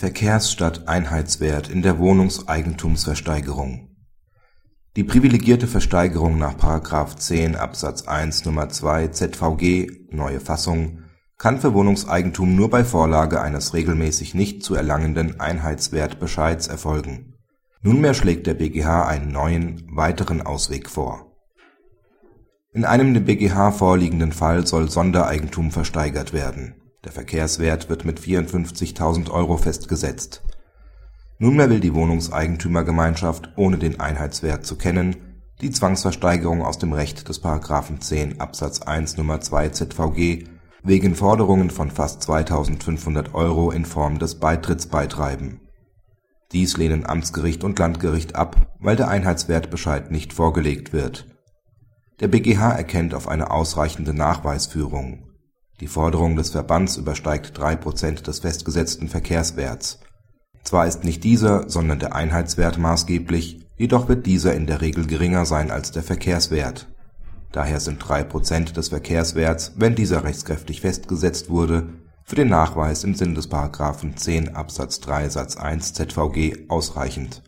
Verkehrs - statt Einheitswert in der Wohnungseigentumsversteigerung Die privilegierte Versteigerung nach § 10 Abs. 1 Nr. 2 ZVG (neue Fassung) kann für Wohnungseigentum nur bei Vorlage eines regelmäßig nicht zu erlangenden Einheitswertbescheids erfolgen. Nunmehr schlägt der BgH einen neuen, weiteren Ausweg vor. In einem dem BgH vorliegenden Fall soll Sondereigentum versteigert werden der Verkehrswert wird mit 54.000 Euro festgesetzt. Nunmehr will die Wohnungseigentümergemeinschaft, ohne den Einheitswert zu kennen, die Zwangsversteigerung aus dem Recht des § 10 Abs. 1 Nr. 2 ZVG wegen Forderungen von fast 2.500 Euro in Form des Beitritts beitreiben. Dies lehnen Amtsgericht und Landgericht ab, weil der Einheitswertbescheid nicht vorgelegt wird. Der BgH erkennt auf eine ausreichende Nachweisführung die Forderung des Verbands übersteigt drei Prozent des festgesetzten Verkehrswerts. Zwar ist nicht dieser, sondern der Einheitswert maßgeblich, jedoch wird dieser in der Regel geringer sein als der Verkehrswert. Daher sind drei Prozent des Verkehrswerts, wenn dieser rechtskräftig festgesetzt wurde, für den Nachweis im Sinn des § 10 Absatz 3 Satz 1 ZVG ausreichend.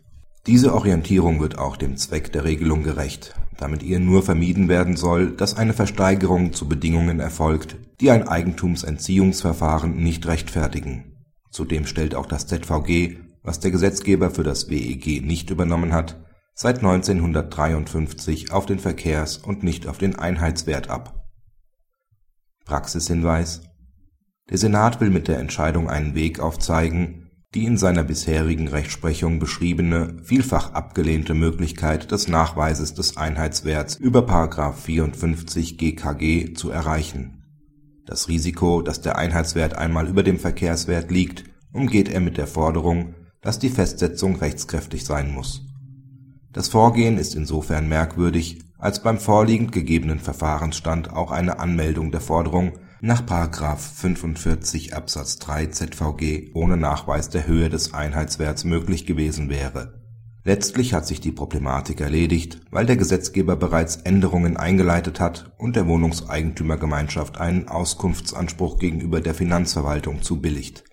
Diese Orientierung wird auch dem Zweck der Regelung gerecht da mit ihr nur vermieden werden soll, dass eine Versteigerung zu Bedingungen erfolgt, die ein Eigentumsentziehungsverfahren nicht rechtfertigen. Zudem stellt auch das ZVG, was der Gesetzgeber für das WEG nicht übernommen hat, seit 1953 auf den Verkehrs und nicht auf den Einheitswert ab. Praxishinweis Der Senat will mit der Entscheidung einen Weg aufzeigen die in seiner bisherigen Rechtsprechung beschriebene, vielfach abgelehnte Möglichkeit des Nachweises des Einheitswerts über § 54 GKG zu erreichen. Das Risiko, dass der Einheitswert einmal über dem Verkehrswert liegt, umgeht er mit der Forderung, dass die Festsetzung rechtskräftig sein muss. Das Vorgehen ist insofern merkwürdig, als beim vorliegend gegebenen Verfahrensstand auch eine Anmeldung der Forderung nach § 45 Absatz 3 ZVG ohne Nachweis der Höhe des Einheitswerts möglich gewesen wäre. Letztlich hat sich die Problematik erledigt, weil der Gesetzgeber bereits Änderungen eingeleitet hat und der Wohnungseigentümergemeinschaft einen Auskunftsanspruch gegenüber der Finanzverwaltung zubilligt